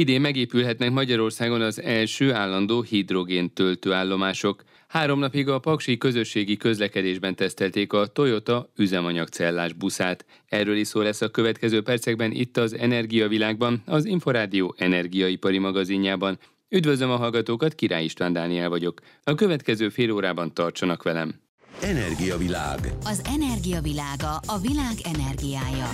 Idén megépülhetnek Magyarországon az első állandó hidrogén töltőállomások. Három napig a Paksi közösségi közlekedésben tesztelték a Toyota üzemanyagcellás buszát. Erről is szó lesz a következő percekben itt az Energiavilágban, az Inforádió energiaipari magazinjában. Üdvözlöm a hallgatókat, Király István Dániel vagyok. A következő fél órában tartsanak velem. Energiavilág. Az energiavilága a világ energiája.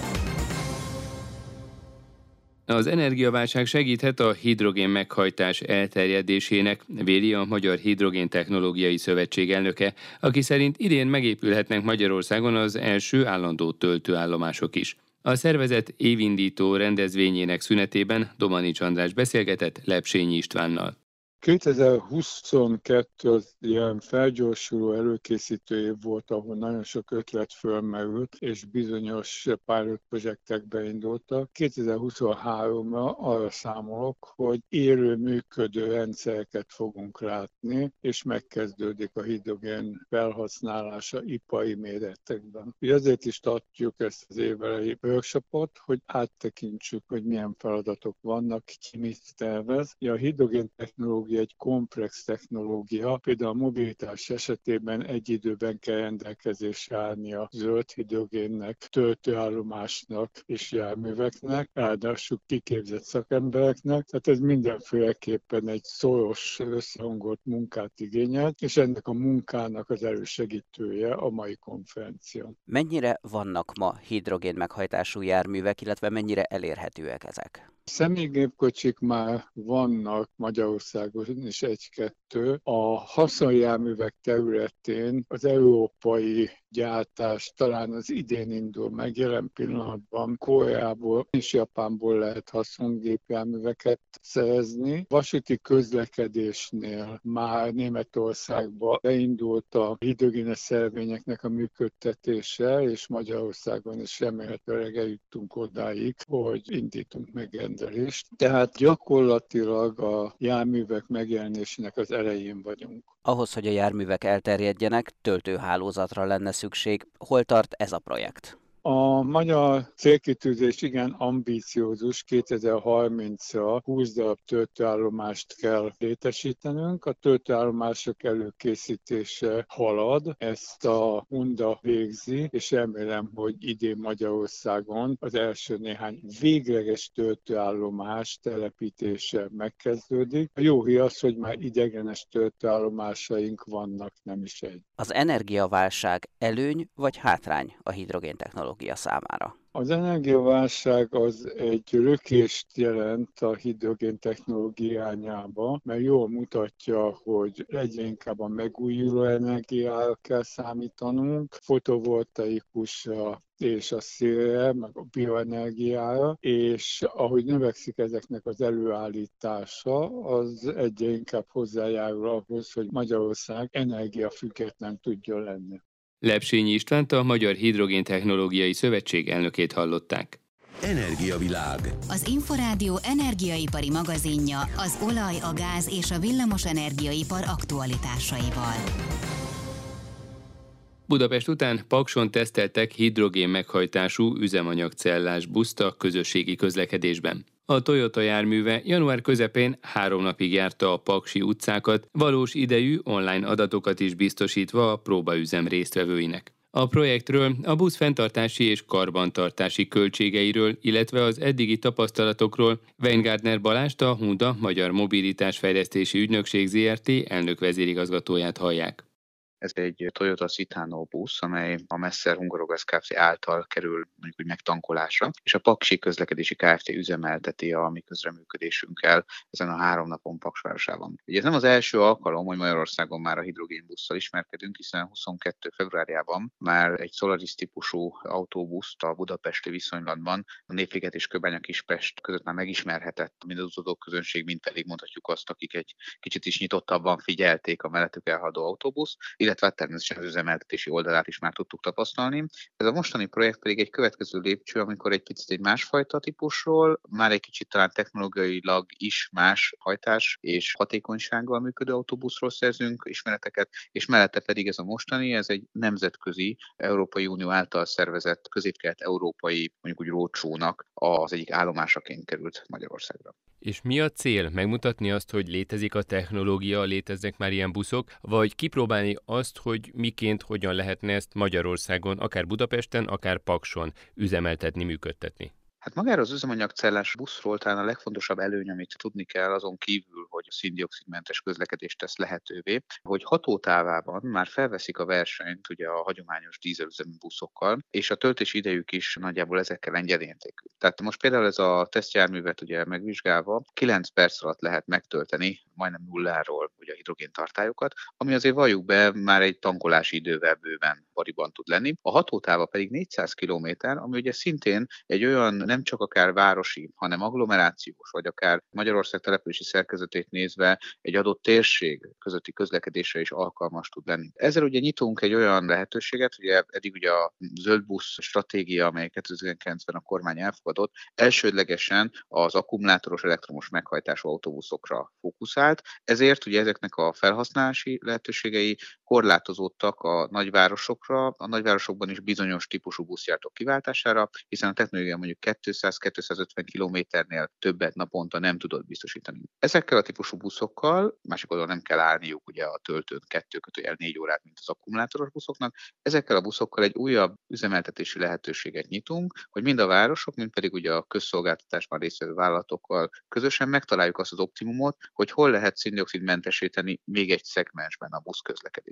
Az energiaválság segíthet a hidrogén meghajtás elterjedésének, véli a Magyar Hidrogén Technológiai Szövetség elnöke, aki szerint idén megépülhetnek Magyarországon az első állandó töltőállomások is. A szervezet évindító rendezvényének szünetében Domanics András beszélgetett Lepsényi Istvánnal. 2022 az ilyen felgyorsuló előkészítő év volt, ahol nagyon sok ötlet fölmerült, és bizonyos pilot projektek beindultak. 2023-ra arra számolok, hogy élő működő rendszereket fogunk látni, és megkezdődik a hidrogén felhasználása ipari méretekben. Ezért is tartjuk ezt az évelei workshopot, hogy áttekintsük, hogy milyen feladatok vannak, ki mit tervez. A hidrogén technológia egy komplex technológia. Például a mobilitás esetében egy időben kell rendelkezésre állni a zöld hidrogénnek, töltőállomásnak és járműveknek, ráadásul kiképzett szakembereknek. Tehát ez mindenféleképpen egy szoros, összehangolt munkát igényel, és ennek a munkának az elősegítője a mai konferencia. Mennyire vannak ma hidrogén meghajtású járművek, illetve mennyire elérhetőek ezek? Személygépkocsik már vannak Magyarországon is egy-kettő. A haszonjárművek területén az európai gyártás talán az idén indul meg, jelen pillanatban Koreából és Japánból lehet haszongépjárműveket szerezni. Vasúti közlekedésnél már Németországban beindult a hidrogénes szervényeknek a működtetése, és Magyarországon is remélhetőleg eljutunk odáig, hogy indítunk meg rendelést. Tehát gyakorlatilag a járművek megjelenésének az elején vagyunk. Ahhoz, hogy a járművek elterjedjenek, töltőhálózatra lenne szükség. Hol tart ez a projekt? A magyar célkitűzés igen ambíciózus, 2030-ra 20 darab töltőállomást kell létesítenünk. A töltőállomások előkészítése halad, ezt a Honda végzi, és remélem, hogy idén Magyarországon az első néhány végleges töltőállomás telepítése megkezdődik. A jó hír az, hogy már idegenes töltőállomásaink vannak, nem is egy. Az energiaválság előny vagy hátrány a hidrogén technológia? számára? Az energiaválság az egy rökést jelent a hidrogén technológiányába, mert jól mutatja, hogy egyre inkább a megújuló energiára kell számítanunk, fotovoltaikusra és a szélre, meg a bioenergiára, és ahogy növekszik ezeknek az előállítása, az egyre inkább hozzájárul ahhoz, hogy Magyarország energiafüggetlen tudjon lenni. Lepsényi Istvánt a Magyar Hidrogéntechnológiai Szövetség elnökét hallották. Energiavilág. Az Inforádió energiaipari magazinja az olaj, a gáz és a villamos energiaipar aktualitásaival. Budapest után Pakson teszteltek hidrogén meghajtású üzemanyagcellás buszt a közösségi közlekedésben. A Toyota járműve január közepén három napig járta a Paksi utcákat, valós idejű online adatokat is biztosítva a próbaüzem résztvevőinek. A projektről, a busz fenntartási és karbantartási költségeiről, illetve az eddigi tapasztalatokról Weingardner Balást, a Hunda Magyar Mobilitás Fejlesztési Ügynökség ZRT elnök vezérigazgatóját hallják. Ez egy Toyota Citano busz, amely a Messer Hungarogas Kft. által kerül mondjuk úgy megtankolásra, és a Paksi közlekedési Kft. üzemelteti a mi közreműködésünkkel ezen a három napon Paksvárosában. Ugye ez nem az első alkalom, hogy Magyarországon már a hidrogénbusszal ismerkedünk, hiszen 22. februárjában már egy Solaris típusú autóbuszt a budapesti viszonylatban a Népliget és Köbánya Kispest között már megismerhetett mind az utazók közönség, mint pedig mondhatjuk azt, akik egy kicsit is nyitottabban figyelték a mellettük elhaladó autóbusz, illetve természetesen az üzemeltetési oldalát is már tudtuk tapasztalni. Ez a mostani projekt pedig egy következő lépcső, amikor egy picit egy másfajta típusról, már egy kicsit talán technológiailag is más hajtás és hatékonysággal működő autóbuszról szerzünk ismereteket, és mellette pedig ez a mostani, ez egy nemzetközi Európai Unió által szervezett közép európai mondjuk úgy rócsónak az egyik állomásaként került Magyarországra. És mi a cél? Megmutatni azt, hogy létezik a technológia, léteznek már ilyen buszok, vagy kipróbálni azt, hogy miként, hogyan lehetne ezt Magyarországon, akár Budapesten, akár Pakson üzemeltetni, működtetni? Hát magáról az üzemanyagcellás buszról talán a legfontosabb előny, amit tudni kell azon kívül, hogy a szindioxidmentes közlekedést tesz lehetővé, hogy hatótávában már felveszik a versenyt ugye a hagyományos dízelüzemű buszokkal, és a töltési idejük is nagyjából ezekkel engedélyértékű. Tehát most például ez a tesztjárművet ugye megvizsgálva 9 perc alatt lehet megtölteni majdnem nulláról ugye a hidrogén tartályokat, ami azért valljuk be már egy tankolási idővel bőven pariban tud lenni. A hatótáva pedig 400 km, ami ugye szintén egy olyan nem csak akár városi, hanem agglomerációs, vagy akár Magyarország települési szerkezetét nézve egy adott térség közötti közlekedésre is alkalmas tud lenni. Ezzel ugye nyitunk egy olyan lehetőséget, ugye eddig ugye a zöld busz stratégia, amely 2009-ben a kormány elfogadott, elsődlegesen az akkumulátoros elektromos meghajtású autóbuszokra fókuszált, ezért ugye ezeknek a felhasználási lehetőségei korlátozódtak a nagyvárosokra, a nagyvárosokban is bizonyos típusú buszjártók kiváltására, hiszen a technológia mondjuk 200-250 kilométernél többet naponta nem tudod biztosítani. Ezekkel a típusú buszokkal, másik oldalon nem kell állniuk ugye a töltőn kettő kötőjel négy órát, mint az akkumulátoros buszoknak, ezekkel a buszokkal egy újabb üzemeltetési lehetőséget nyitunk, hogy mind a városok, mind pedig ugye a közszolgáltatásban résztvevő vállalatokkal közösen megtaláljuk azt az optimumot, hogy hol lehet szindioxidmentesíteni még egy szegmensben a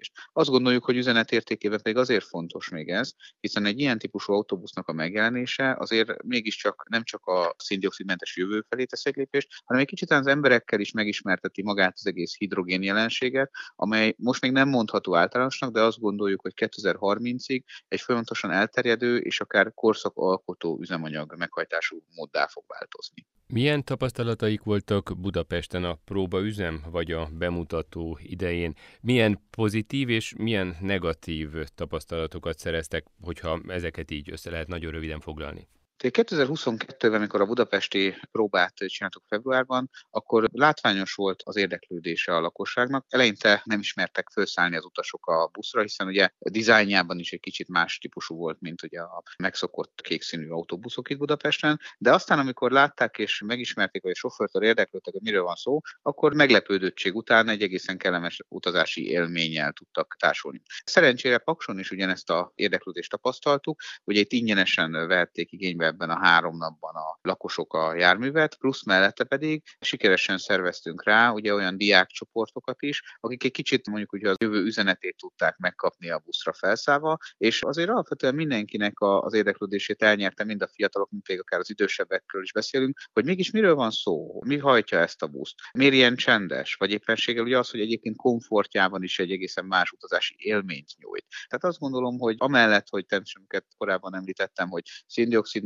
buszközlekedést. Azt gondoljuk, hogy üzenetértékében pedig azért fontos még ez, hiszen egy ilyen típusú autóbusznak a megjelenése azért mégiscsak nem csak a szindioxidmentes jövő felé tesz egy lépést, hanem egy kicsit az emberekkel is megismerteti magát az egész hidrogén jelenséget, amely most még nem mondható általánosnak, de azt gondoljuk, hogy 2030-ig egy folyamatosan elterjedő és akár korszakalkotó üzemanyag meghajtású móddá fog változni. Milyen tapasztalataik voltak Budapesten a próbaüzem vagy a bemutató idején? Milyen pozitív és milyen negatív tapasztalatokat szereztek, hogyha ezeket így össze lehet nagyon röviden foglalni? 2022-ben, amikor a budapesti próbát csináltuk februárban, akkor látványos volt az érdeklődése a lakosságnak. Eleinte nem ismertek felszállni az utasok a buszra, hiszen ugye a dizájnjában is egy kicsit más típusú volt, mint ugye a megszokott kékszínű autóbuszok itt Budapesten, de aztán, amikor látták és megismerték, hogy a sofőrtől érdeklődtek, hogy miről van szó, akkor meglepődöttség után egy egészen kellemes utazási élménnyel tudtak társulni. Szerencsére Pakson is ugyanezt a érdeklődést tapasztaltuk, ugye itt ingyenesen vették igénybe ebben a három napban a lakosok a járművet, plusz mellette pedig sikeresen szerveztünk rá ugye olyan diákcsoportokat is, akik egy kicsit mondjuk ugye az jövő üzenetét tudták megkapni a buszra felszállva, és azért alapvetően mindenkinek az érdeklődését elnyerte, mind a fiatalok, mind pedig akár az idősebbekről is beszélünk, hogy mégis miről van szó, mi hajtja ezt a buszt, miért ilyen csendes, vagy éppenséggel ugye az, hogy egyébként komfortjában is egy egészen más utazási élményt nyújt. Tehát azt gondolom, hogy amellett, hogy természetesen korábban említettem, hogy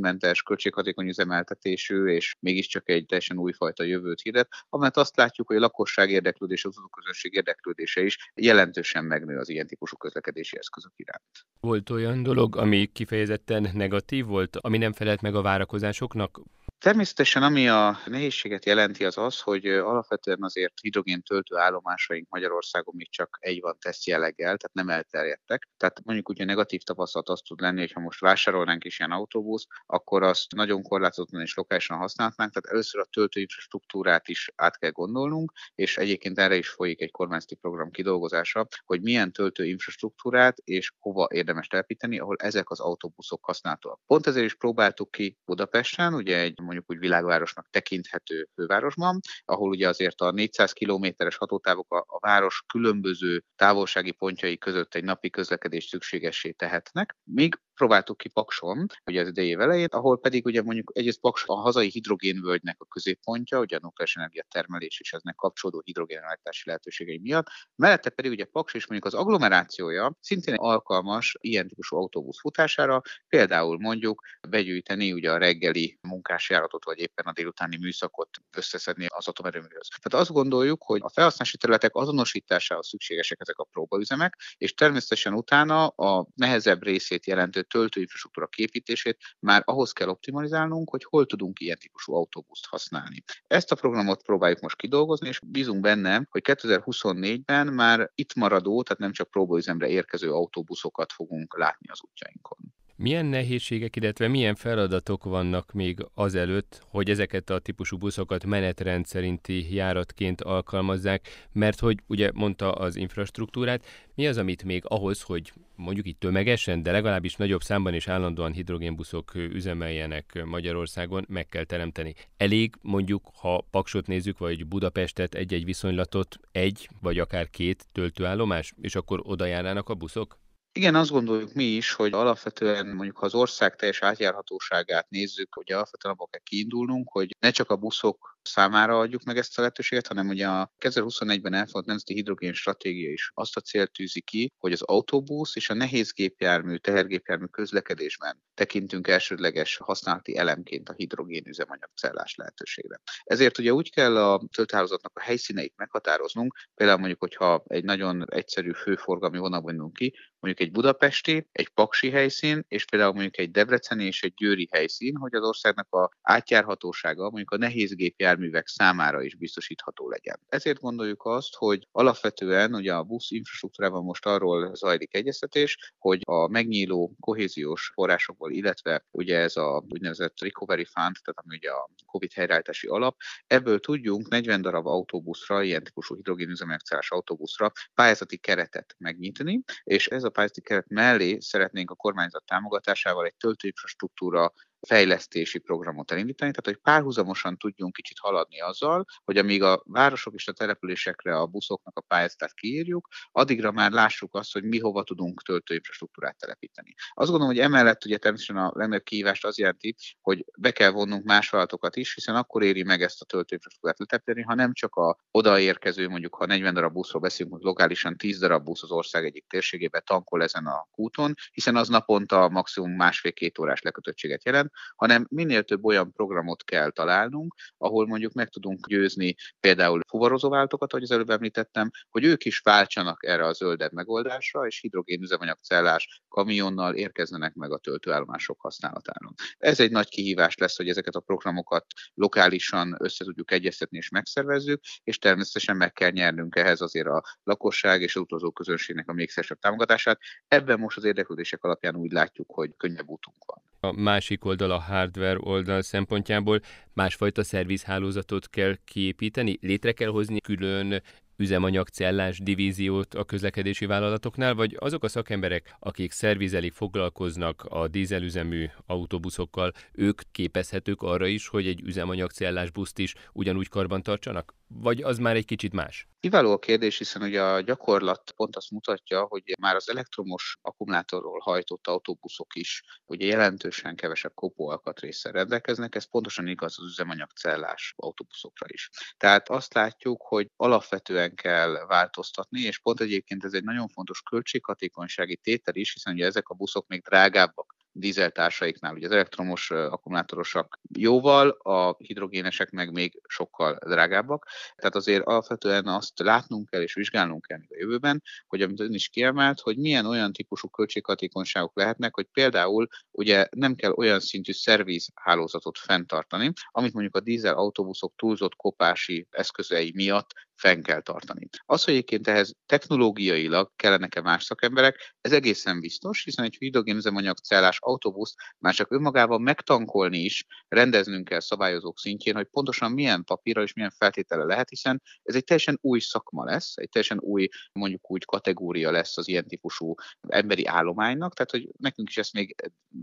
széndiokszidmentes, költséghatékony üzemeltetésű, és mégiscsak egy teljesen újfajta jövőt hirdet, amellett azt látjuk, hogy a lakosság érdeklődése, az közönség érdeklődése is jelentősen megnő az ilyen típusú közlekedési eszközök iránt. Volt olyan dolog, ami kifejezetten negatív volt, ami nem felelt meg a várakozásoknak? Természetesen ami a nehézséget jelenti az az, hogy alapvetően azért hidrogén töltő állomásaink Magyarországon még csak egy van teszt jelleggel, tehát nem elterjedtek. Tehát mondjuk ugye negatív tapasztalat az tud lenni, hogy ha most vásárolnánk is ilyen autóbusz, akkor azt nagyon korlátozottan és lokálisan használhatnánk, tehát először a töltő infrastruktúrát is át kell gondolnunk, és egyébként erre is folyik egy kormányzati program kidolgozása, hogy milyen töltő infrastruktúrát és hova érdemes telepíteni, ahol ezek az autóbuszok használhatóak. Pont ezért is próbáltuk ki Budapesten, ugye egy mondjuk úgy világvárosnak tekinthető fővárosban, ahol ugye azért a 400 kilométeres hatótávok a, a város különböző távolsági pontjai között egy napi közlekedés szükségessé tehetnek, míg próbáltuk ki Pakson, ugye az idei elején, ahol pedig ugye mondjuk egyrészt Paks a hazai hidrogénvölgynek a középpontja, ugye a nukleáris energia termelés és eznek kapcsolódó hidrogénellátási lehetőségei miatt, mellette pedig ugye Paks és mondjuk az agglomerációja szintén alkalmas ilyen típusú autóbusz futására, például mondjuk begyűjteni ugye a reggeli munkásjáratot, vagy éppen a délutáni műszakot összeszedni az atomerőműhöz. Tehát azt gondoljuk, hogy a felhasználási területek azonosításához szükségesek ezek a próbaüzemek, és természetesen utána a nehezebb részét jelentő töltőinfrastruktúra képítését már ahhoz kell optimalizálnunk, hogy hol tudunk ilyen típusú autóbuszt használni. Ezt a programot próbáljuk most kidolgozni, és bízunk benne, hogy 2024-ben már itt maradó, tehát nem csak próbaüzemre érkező autóbuszokat fogunk látni az útjainkon. Milyen nehézségek, illetve milyen feladatok vannak még azelőtt, hogy ezeket a típusú buszokat menetrend szerinti járatként alkalmazzák, mert hogy ugye mondta az infrastruktúrát, mi az, amit még ahhoz, hogy mondjuk itt tömegesen, de legalábbis nagyobb számban és állandóan hidrogénbuszok üzemeljenek Magyarországon, meg kell teremteni. Elég mondjuk, ha Paksot nézzük, vagy Budapestet, egy-egy viszonylatot, egy vagy akár két töltőállomás, és akkor oda a buszok? Igen, azt gondoljuk mi is, hogy alapvetően mondjuk ha az ország teljes átjárhatóságát nézzük, hogy alapvetően abból kell kiindulnunk, hogy ne csak a buszok számára adjuk meg ezt a lehetőséget, hanem ugye a 2021-ben elfogadott Nemzeti Hidrogén Stratégia is azt a célt tűzi ki, hogy az autóbusz és a nehéz gépjármű, tehergépjármű közlekedésben tekintünk elsődleges használati elemként a hidrogén üzemanyagcellás lehetőségre. Ezért ugye úgy kell a töltőhálózatnak a helyszíneit meghatároznunk, például mondjuk, hogyha egy nagyon egyszerű főforgalmi vonalban indulunk ki, mondjuk egy budapesti, egy paksi helyszín, és például mondjuk egy debreceni és egy győri helyszín, hogy az országnak a átjárhatósága mondjuk a nehéz gépjárművek számára is biztosítható legyen. Ezért gondoljuk azt, hogy alapvetően ugye a busz infrastruktúrában most arról zajlik egyeztetés, hogy a megnyíló kohéziós forrásokból, illetve ugye ez a úgynevezett Recovery Fund, tehát ami ugye a COVID helyreállítási alap, ebből tudjunk 40 darab autóbuszra, ilyen típusú hidrogénüzemanyagcellás autóbuszra pályázati keretet megnyitni, és ez a pályázati keret mellé szeretnénk a kormányzat támogatásával egy töltőinfrastruktúra fejlesztési programot elindítani, tehát hogy párhuzamosan tudjunk kicsit haladni azzal, hogy amíg a városok és a településekre a buszoknak a pályázatát kiírjuk, addigra már lássuk azt, hogy mi hova tudunk töltőinfrastruktúrát telepíteni. Azt gondolom, hogy emellett ugye természetesen a legnagyobb kihívást az jelenti, hogy be kell vonnunk más vállalatokat is, hiszen akkor éri meg ezt a töltőinfrastruktúrát letelepíteni, ha nem csak a odaérkező, mondjuk ha 40 darab buszról beszélünk, hogy lokálisan 10 darab busz az ország egyik térségébe tankol ezen a kúton, hiszen az naponta maximum másfél-két órás lekötöttséget jelent, hanem minél több olyan programot kell találnunk, ahol mondjuk meg tudunk győzni például fuvarozó váltokat, ahogy az előbb említettem, hogy ők is váltsanak erre a zöldebb megoldásra, és hidrogén üzemanyagcellás kamionnal érkezzenek meg a töltőállomások használatára. Ez egy nagy kihívás lesz, hogy ezeket a programokat lokálisan össze tudjuk egyeztetni és megszervezzük, és természetesen meg kell nyernünk ehhez azért a lakosság és az utazó közönségnek a még támogatását. Ebben most az érdeklődések alapján úgy látjuk, hogy könnyebb útunk van. A másik oldal a hardware oldal szempontjából másfajta szervizhálózatot kell kiépíteni, létre kell hozni külön üzemanyagcellás divíziót a közlekedési vállalatoknál, vagy azok a szakemberek, akik szervizelik, foglalkoznak a dízelüzemű autóbuszokkal, ők képezhetők arra is, hogy egy üzemanyagcellás buszt is ugyanúgy karban tartsanak? Vagy az már egy kicsit más? Kiváló a kérdés, hiszen ugye a gyakorlat pont azt mutatja, hogy már az elektromos akkumulátorról hajtott autóbuszok is ugye jelentősen kevesebb kopóalkatrészsel rendelkeznek, ez pontosan igaz az üzemanyagcellás autóbuszokra is. Tehát azt látjuk, hogy alapvetően kell változtatni, és pont egyébként ez egy nagyon fontos költséghatékonysági tétel is, hiszen ugye ezek a buszok még drágábbak dízeltársaiknál, ugye az elektromos akkumulátorosak jóval, a hidrogénesek meg még sokkal drágábbak. Tehát azért alapvetően azt látnunk kell és vizsgálnunk kell a jövőben, hogy amit ön is kiemelt, hogy milyen olyan típusú költséghatékonyságok lehetnek, hogy például ugye nem kell olyan szintű szervizhálózatot fenntartani, amit mondjuk a dízel autóbuszok túlzott kopási eszközei miatt fenn kell tartani. Az, hogy egyébként ehhez technológiailag kellenek-e más szakemberek, ez egészen biztos, hiszen egy hidrogénüzemanyagcellás autóbusz már csak önmagában megtankolni is rendeznünk kell szabályozók szintjén, hogy pontosan milyen papírra és milyen feltétele lehet, hiszen ez egy teljesen új szakma lesz, egy teljesen új, mondjuk úgy kategória lesz az ilyen típusú emberi állománynak, tehát hogy nekünk is ezt még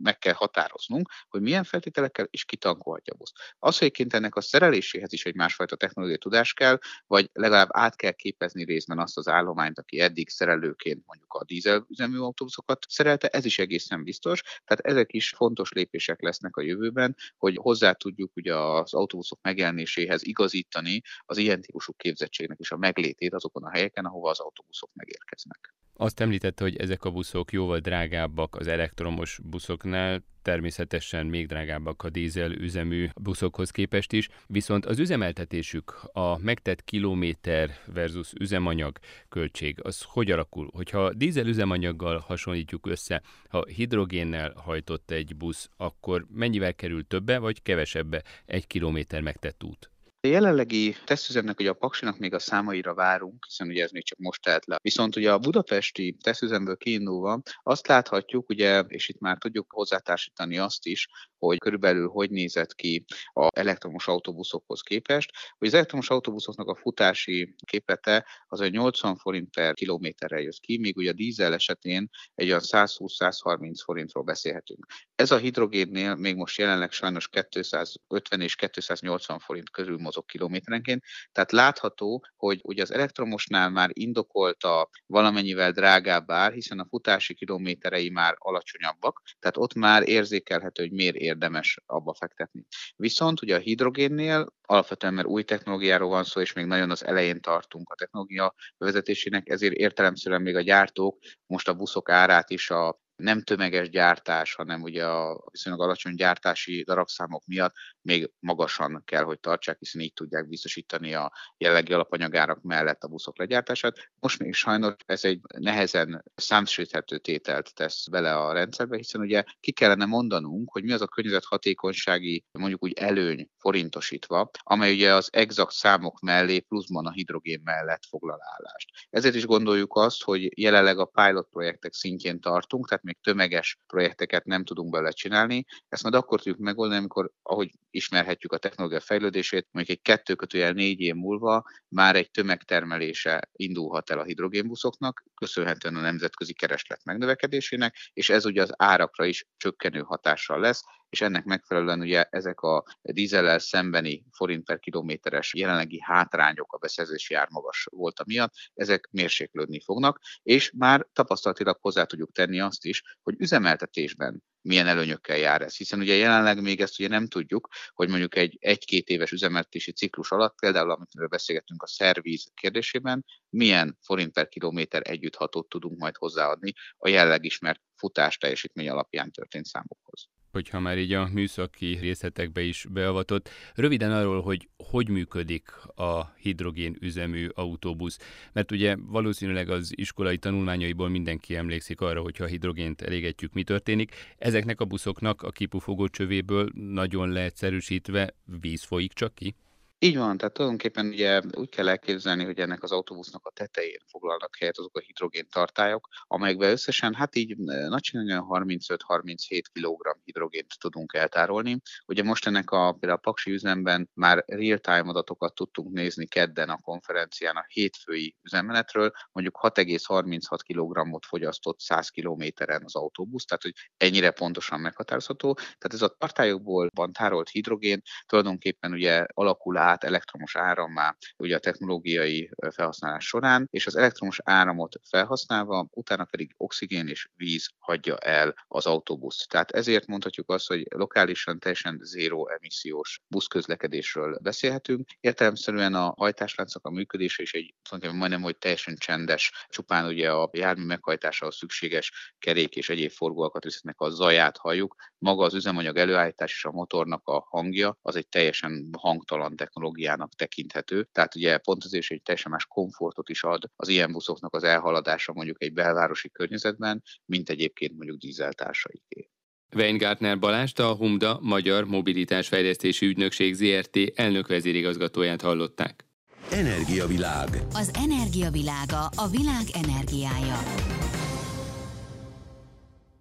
meg kell határoznunk, hogy milyen feltételekkel is kitankolhatja a busz. Az, hogy ennek a szereléséhez is egy másfajta technológiai tudás kell, vagy legalább át kell képezni részben azt az állományt, aki eddig szerelőként mondjuk a dízelüzemű autóbuszokat szerelte, ez is egészen biztos. Tehát ezek is fontos lépések lesznek a jövőben, hogy hozzá tudjuk ugye az autóbuszok megjelenéséhez igazítani az ilyen típusú képzettségnek is a meglétét azokon a helyeken, ahova az autóbuszok megérkeznek. Azt említette, hogy ezek a buszok jóval drágábbak az elektromos buszoknál, természetesen még drágábbak a dízel üzemű buszokhoz képest is, viszont az üzemeltetésük, a megtett kilométer versus üzemanyag költség, az hogy alakul? Hogyha dízel üzemanyaggal hasonlítjuk össze, ha hidrogénnel hajtott egy busz, akkor mennyivel kerül többe vagy kevesebbe egy kilométer megtett út? A jelenlegi tesztüzemnek ugye a Paksinak még a számaira várunk, hiszen ugye ez még csak most telt le. Viszont ugye a budapesti tesztüzemből kiindulva azt láthatjuk, ugye, és itt már tudjuk hozzátársítani azt is, hogy körülbelül hogy nézett ki a elektromos autóbuszokhoz képest, hogy az elektromos autóbuszoknak a futási képete az egy 80 forint per kilométerre jött ki, míg ugye a dízel esetén egy olyan 120-130 forintról beszélhetünk. Ez a hidrogénnél még most jelenleg sajnos 250 és 280 forint közül mozog kilométerenként, tehát látható, hogy ugye az elektromosnál már indokolta valamennyivel drágább ár, hiszen a futási kilométerei már alacsonyabbak, tehát ott már érzékelhető, hogy miért érdemes abba fektetni. Viszont ugye a hidrogénnél alapvetően, mert új technológiáról van szó, és még nagyon az elején tartunk a technológia bevezetésének, ezért értelemszerűen még a gyártók most a buszok árát is a nem tömeges gyártás, hanem ugye a viszonylag alacsony gyártási darabszámok miatt még magasan kell, hogy tartsák, hiszen így tudják biztosítani a jelenlegi alapanyagárak mellett a buszok legyártását. Most még sajnos ez egy nehezen számsíthető tételt tesz bele a rendszerbe, hiszen ugye ki kellene mondanunk, hogy mi az a környezethatékonysági, mondjuk úgy előny forintosítva, amely ugye az exakt számok mellé pluszban a hidrogén mellett foglal állást. Ezért is gondoljuk azt, hogy jelenleg a pilot projektek szintjén tartunk, tehát még tömeges projekteket nem tudunk bele csinálni. Ezt majd akkor tudjuk megoldani, amikor, ahogy ismerhetjük a technológia fejlődését, mondjuk egy kettő kötőjel négy év múlva már egy tömegtermelése indulhat el a hidrogénbuszoknak, köszönhetően a nemzetközi kereslet megnövekedésének, és ez ugye az árakra is csökkenő hatással lesz, és ennek megfelelően ugye ezek a dízellel szembeni forint per kilométeres jelenlegi hátrányok a beszerzési ár magas volt miatt, ezek mérséklődni fognak, és már tapasztalatilag hozzá tudjuk tenni azt is, hogy üzemeltetésben milyen előnyökkel jár ez. Hiszen ugye jelenleg még ezt ugye nem tudjuk, hogy mondjuk egy egy-két éves üzemeltetési ciklus alatt, például amiről beszélgettünk a szervíz kérdésében, milyen forint per kilométer együtthatót tudunk majd hozzáadni a jelleg ismert futás teljesítmény alapján történt számokhoz hogyha már így a műszaki részletekbe is beavatott. Röviden arról, hogy hogy működik a hidrogén üzemű autóbusz, mert ugye valószínűleg az iskolai tanulmányaiból mindenki emlékszik arra, hogyha a hidrogént elégetjük, mi történik. Ezeknek a buszoknak a kipufogó csövéből nagyon leegyszerűsítve víz folyik csak ki? Így van, tehát tulajdonképpen ugye úgy kell elképzelni, hogy ennek az autóbusznak a tetején foglalnak helyet azok a hidrogén tartályok, amelyekben összesen hát így nagyságrendileg 35-37 kg hidrogént tudunk eltárolni. Ugye most ennek a például a Paksi üzemben már real-time adatokat tudtunk nézni kedden a konferencián a hétfői üzemmenetről, mondjuk 6,36 kg-ot fogyasztott 100 kilométeren az autóbusz, tehát hogy ennyire pontosan meghatározható. Tehát ez a tartályokból van tárolt hidrogén tulajdonképpen ugye alakul át elektromos árammá ugye a technológiai felhasználás során, és az elektromos áramot felhasználva, utána pedig oxigén és víz hagyja el az autóbusz. Tehát ezért mondhatjuk azt, hogy lokálisan teljesen zéró emissziós buszközlekedésről beszélhetünk. Értelemszerűen a hajtásláncok a működése is egy majdnem, hogy teljesen csendes, csupán ugye a jármű meghajtásához szükséges kerék és egyéb forgóalkatrészeknek a zaját halljuk. Maga az üzemanyag előállítás és a motornak a hangja az egy teljesen hangtalan technológia technológiának tekinthető. Tehát ugye pont azért is egy teljesen más komfortot is ad az ilyen buszoknak az elhaladása mondjuk egy belvárosi környezetben, mint egyébként mondjuk dízeltársaiké. Weingartner Balást, a Humda Magyar Mobilitásfejlesztési Ügynökség ZRT elnök vezérigazgatóját hallották. Energiavilág. Az energiavilága a világ energiája.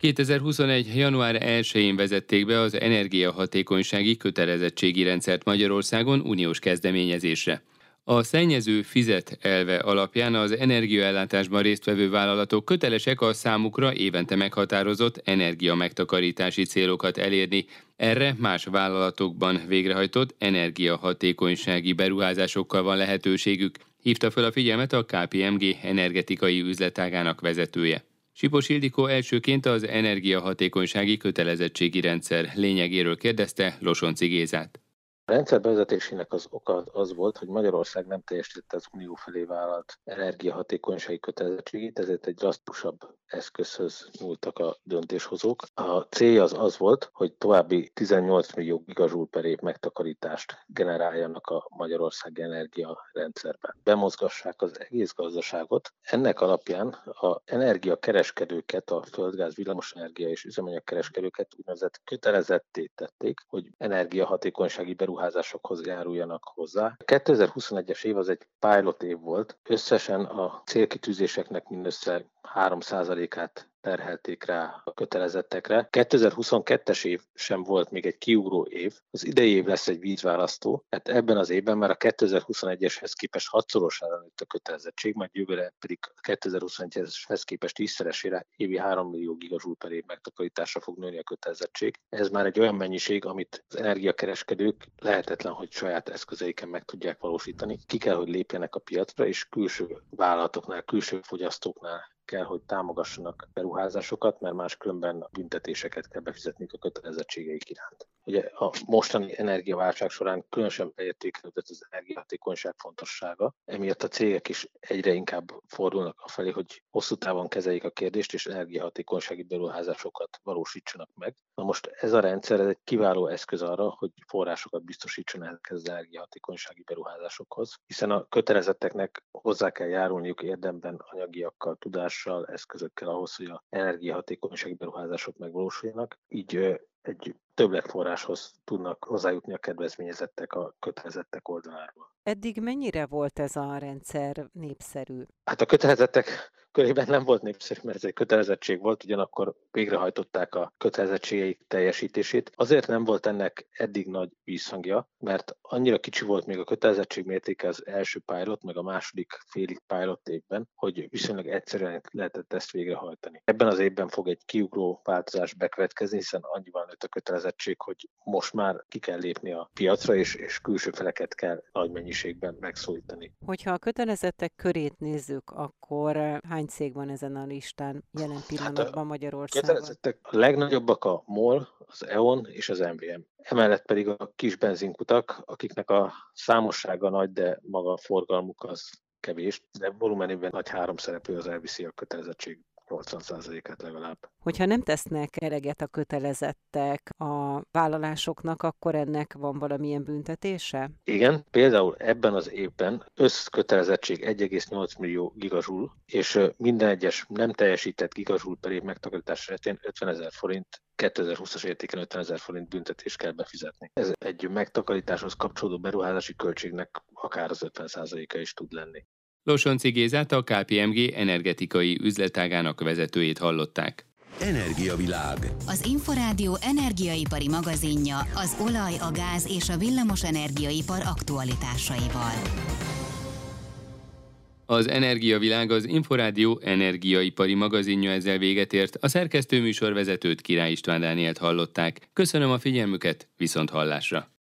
2021. január 1-én vezették be az energiahatékonysági kötelezettségi rendszert Magyarországon uniós kezdeményezésre. A szennyező fizet elve alapján az energiaellátásban résztvevő vállalatok kötelesek a számukra évente meghatározott energia megtakarítási célokat elérni. Erre más vállalatokban végrehajtott energiahatékonysági beruházásokkal van lehetőségük, hívta fel a figyelmet a KPMG energetikai üzletágának vezetője. Sipos Ildikó elsőként az energiahatékonysági kötelezettségi rendszer lényegéről kérdezte Losonci Gézát. A rendszer bevezetésének az oka az volt, hogy Magyarország nem teljesítette az Unió felé vállalt energiahatékonysági kötelezettségét, ezért egy drasztikusabb eszközhöz nyúltak a döntéshozók. A célja az az volt, hogy további 18 millió gigazsúl per év megtakarítást generáljanak a Magyarország rendszerben. Bemozgassák az egész gazdaságot. Ennek alapján a energiakereskedőket, a földgáz, villamosenergia és üzemanyagkereskedőket úgynevezett kötelezetté tették, hogy energiahatékonysági beruházásokhoz járuljanak hozzá. 2021-es év az egy pilot év volt, összesen a célkitűzéseknek mindössze 3%-át terhelték rá a kötelezettekre. 2022-es év sem volt még egy kiugró év, az idei év lesz egy vízválasztó, hát ebben az évben már a 2021-eshez képest hatszorosára nőtt a kötelezettség, majd jövőre pedig a 2021-eshez képest tízszeresére évi 3 millió gigazsúl per év megtakarításra fog nőni a kötelezettség. Ez már egy olyan mennyiség, amit az energiakereskedők lehetetlen, hogy saját eszközeiken meg tudják valósítani. Ki kell, hogy lépjenek a piacra, és külső vállalatoknál, külső fogyasztóknál kell, hogy támogassanak beruházásokat, mert máskülönben büntetéseket kell befizetni a kötelezettségeik iránt. Ugye a mostani energiaválság során különösen beértékelődött az energiahatékonyság fontossága, emiatt a cégek is egyre inkább fordulnak a felé, hogy hosszú távon kezeljék a kérdést, és energiahatékonysági beruházásokat valósítsanak meg. Na most ez a rendszer ez egy kiváló eszköz arra, hogy forrásokat biztosítson ezekhez az energiahatékonysági beruházásokhoz, hiszen a kötelezetteknek hozzá kell járulniuk érdemben anyagiakkal, eszközökkel ahhoz, hogy a energiahatékonysági beruházások megvalósuljanak. Így egy többletforráshoz tudnak hozzájutni a kedvezményezettek a kötelezettek oldaláról. Eddig mennyire volt ez a rendszer népszerű? Hát a kötelezettek körében nem volt népszerű, mert ez egy kötelezettség volt, ugyanakkor végrehajtották a kötelezettségeik teljesítését. Azért nem volt ennek eddig nagy vízhangja, mert annyira kicsi volt még a kötelezettség mértéke az első pilot, meg a második félig pilot évben, hogy viszonylag egyszerűen lehetett ezt végrehajtani. Ebben az évben fog egy kiugró változás bekövetkezni, hiszen annyival nőtt a kötelezettség, hogy most már ki kell lépni a piacra, és, és külső feleket kell nagy mennyiségben megszólítani. Hogyha a kötelezettek körét nézzük, akkor hány cég van ezen a listán jelen pillanatban hát a Magyarországon? Kötelezettek a legnagyobbak a MOL, az EON és az MVM. Emellett pedig a kis benzinkutak, akiknek a számossága nagy, de maga a forgalmuk az kevés, de volumenében nagy három szereplő az elviszi a kötelezettség 80%-át legalább. Hogyha nem tesznek eleget a kötelezettek a vállalásoknak, akkor ennek van valamilyen büntetése? Igen, például ebben az évben összkötelezettség 1,8 millió gigazsul, és minden egyes nem teljesített gigazsul per év megtakarítás esetén 50 ezer forint 2020-as értéken 50 ezer forint büntetést kell befizetni. Ez egy megtakarításhoz kapcsolódó beruházási költségnek akár az 50%-a is tud lenni. Losonci Gézát a KPMG energetikai üzletágának vezetőjét hallották. Energiavilág. Az Inforádió energiaipari magazinja az olaj, a gáz és a villamos energiaipar aktualitásaival. Az Energiavilág az Inforádió energiaipari magazinja ezzel véget ért. A szerkesztő műsorvezetőt Király István Dánielt hallották. Köszönöm a figyelmüket, viszont hallásra!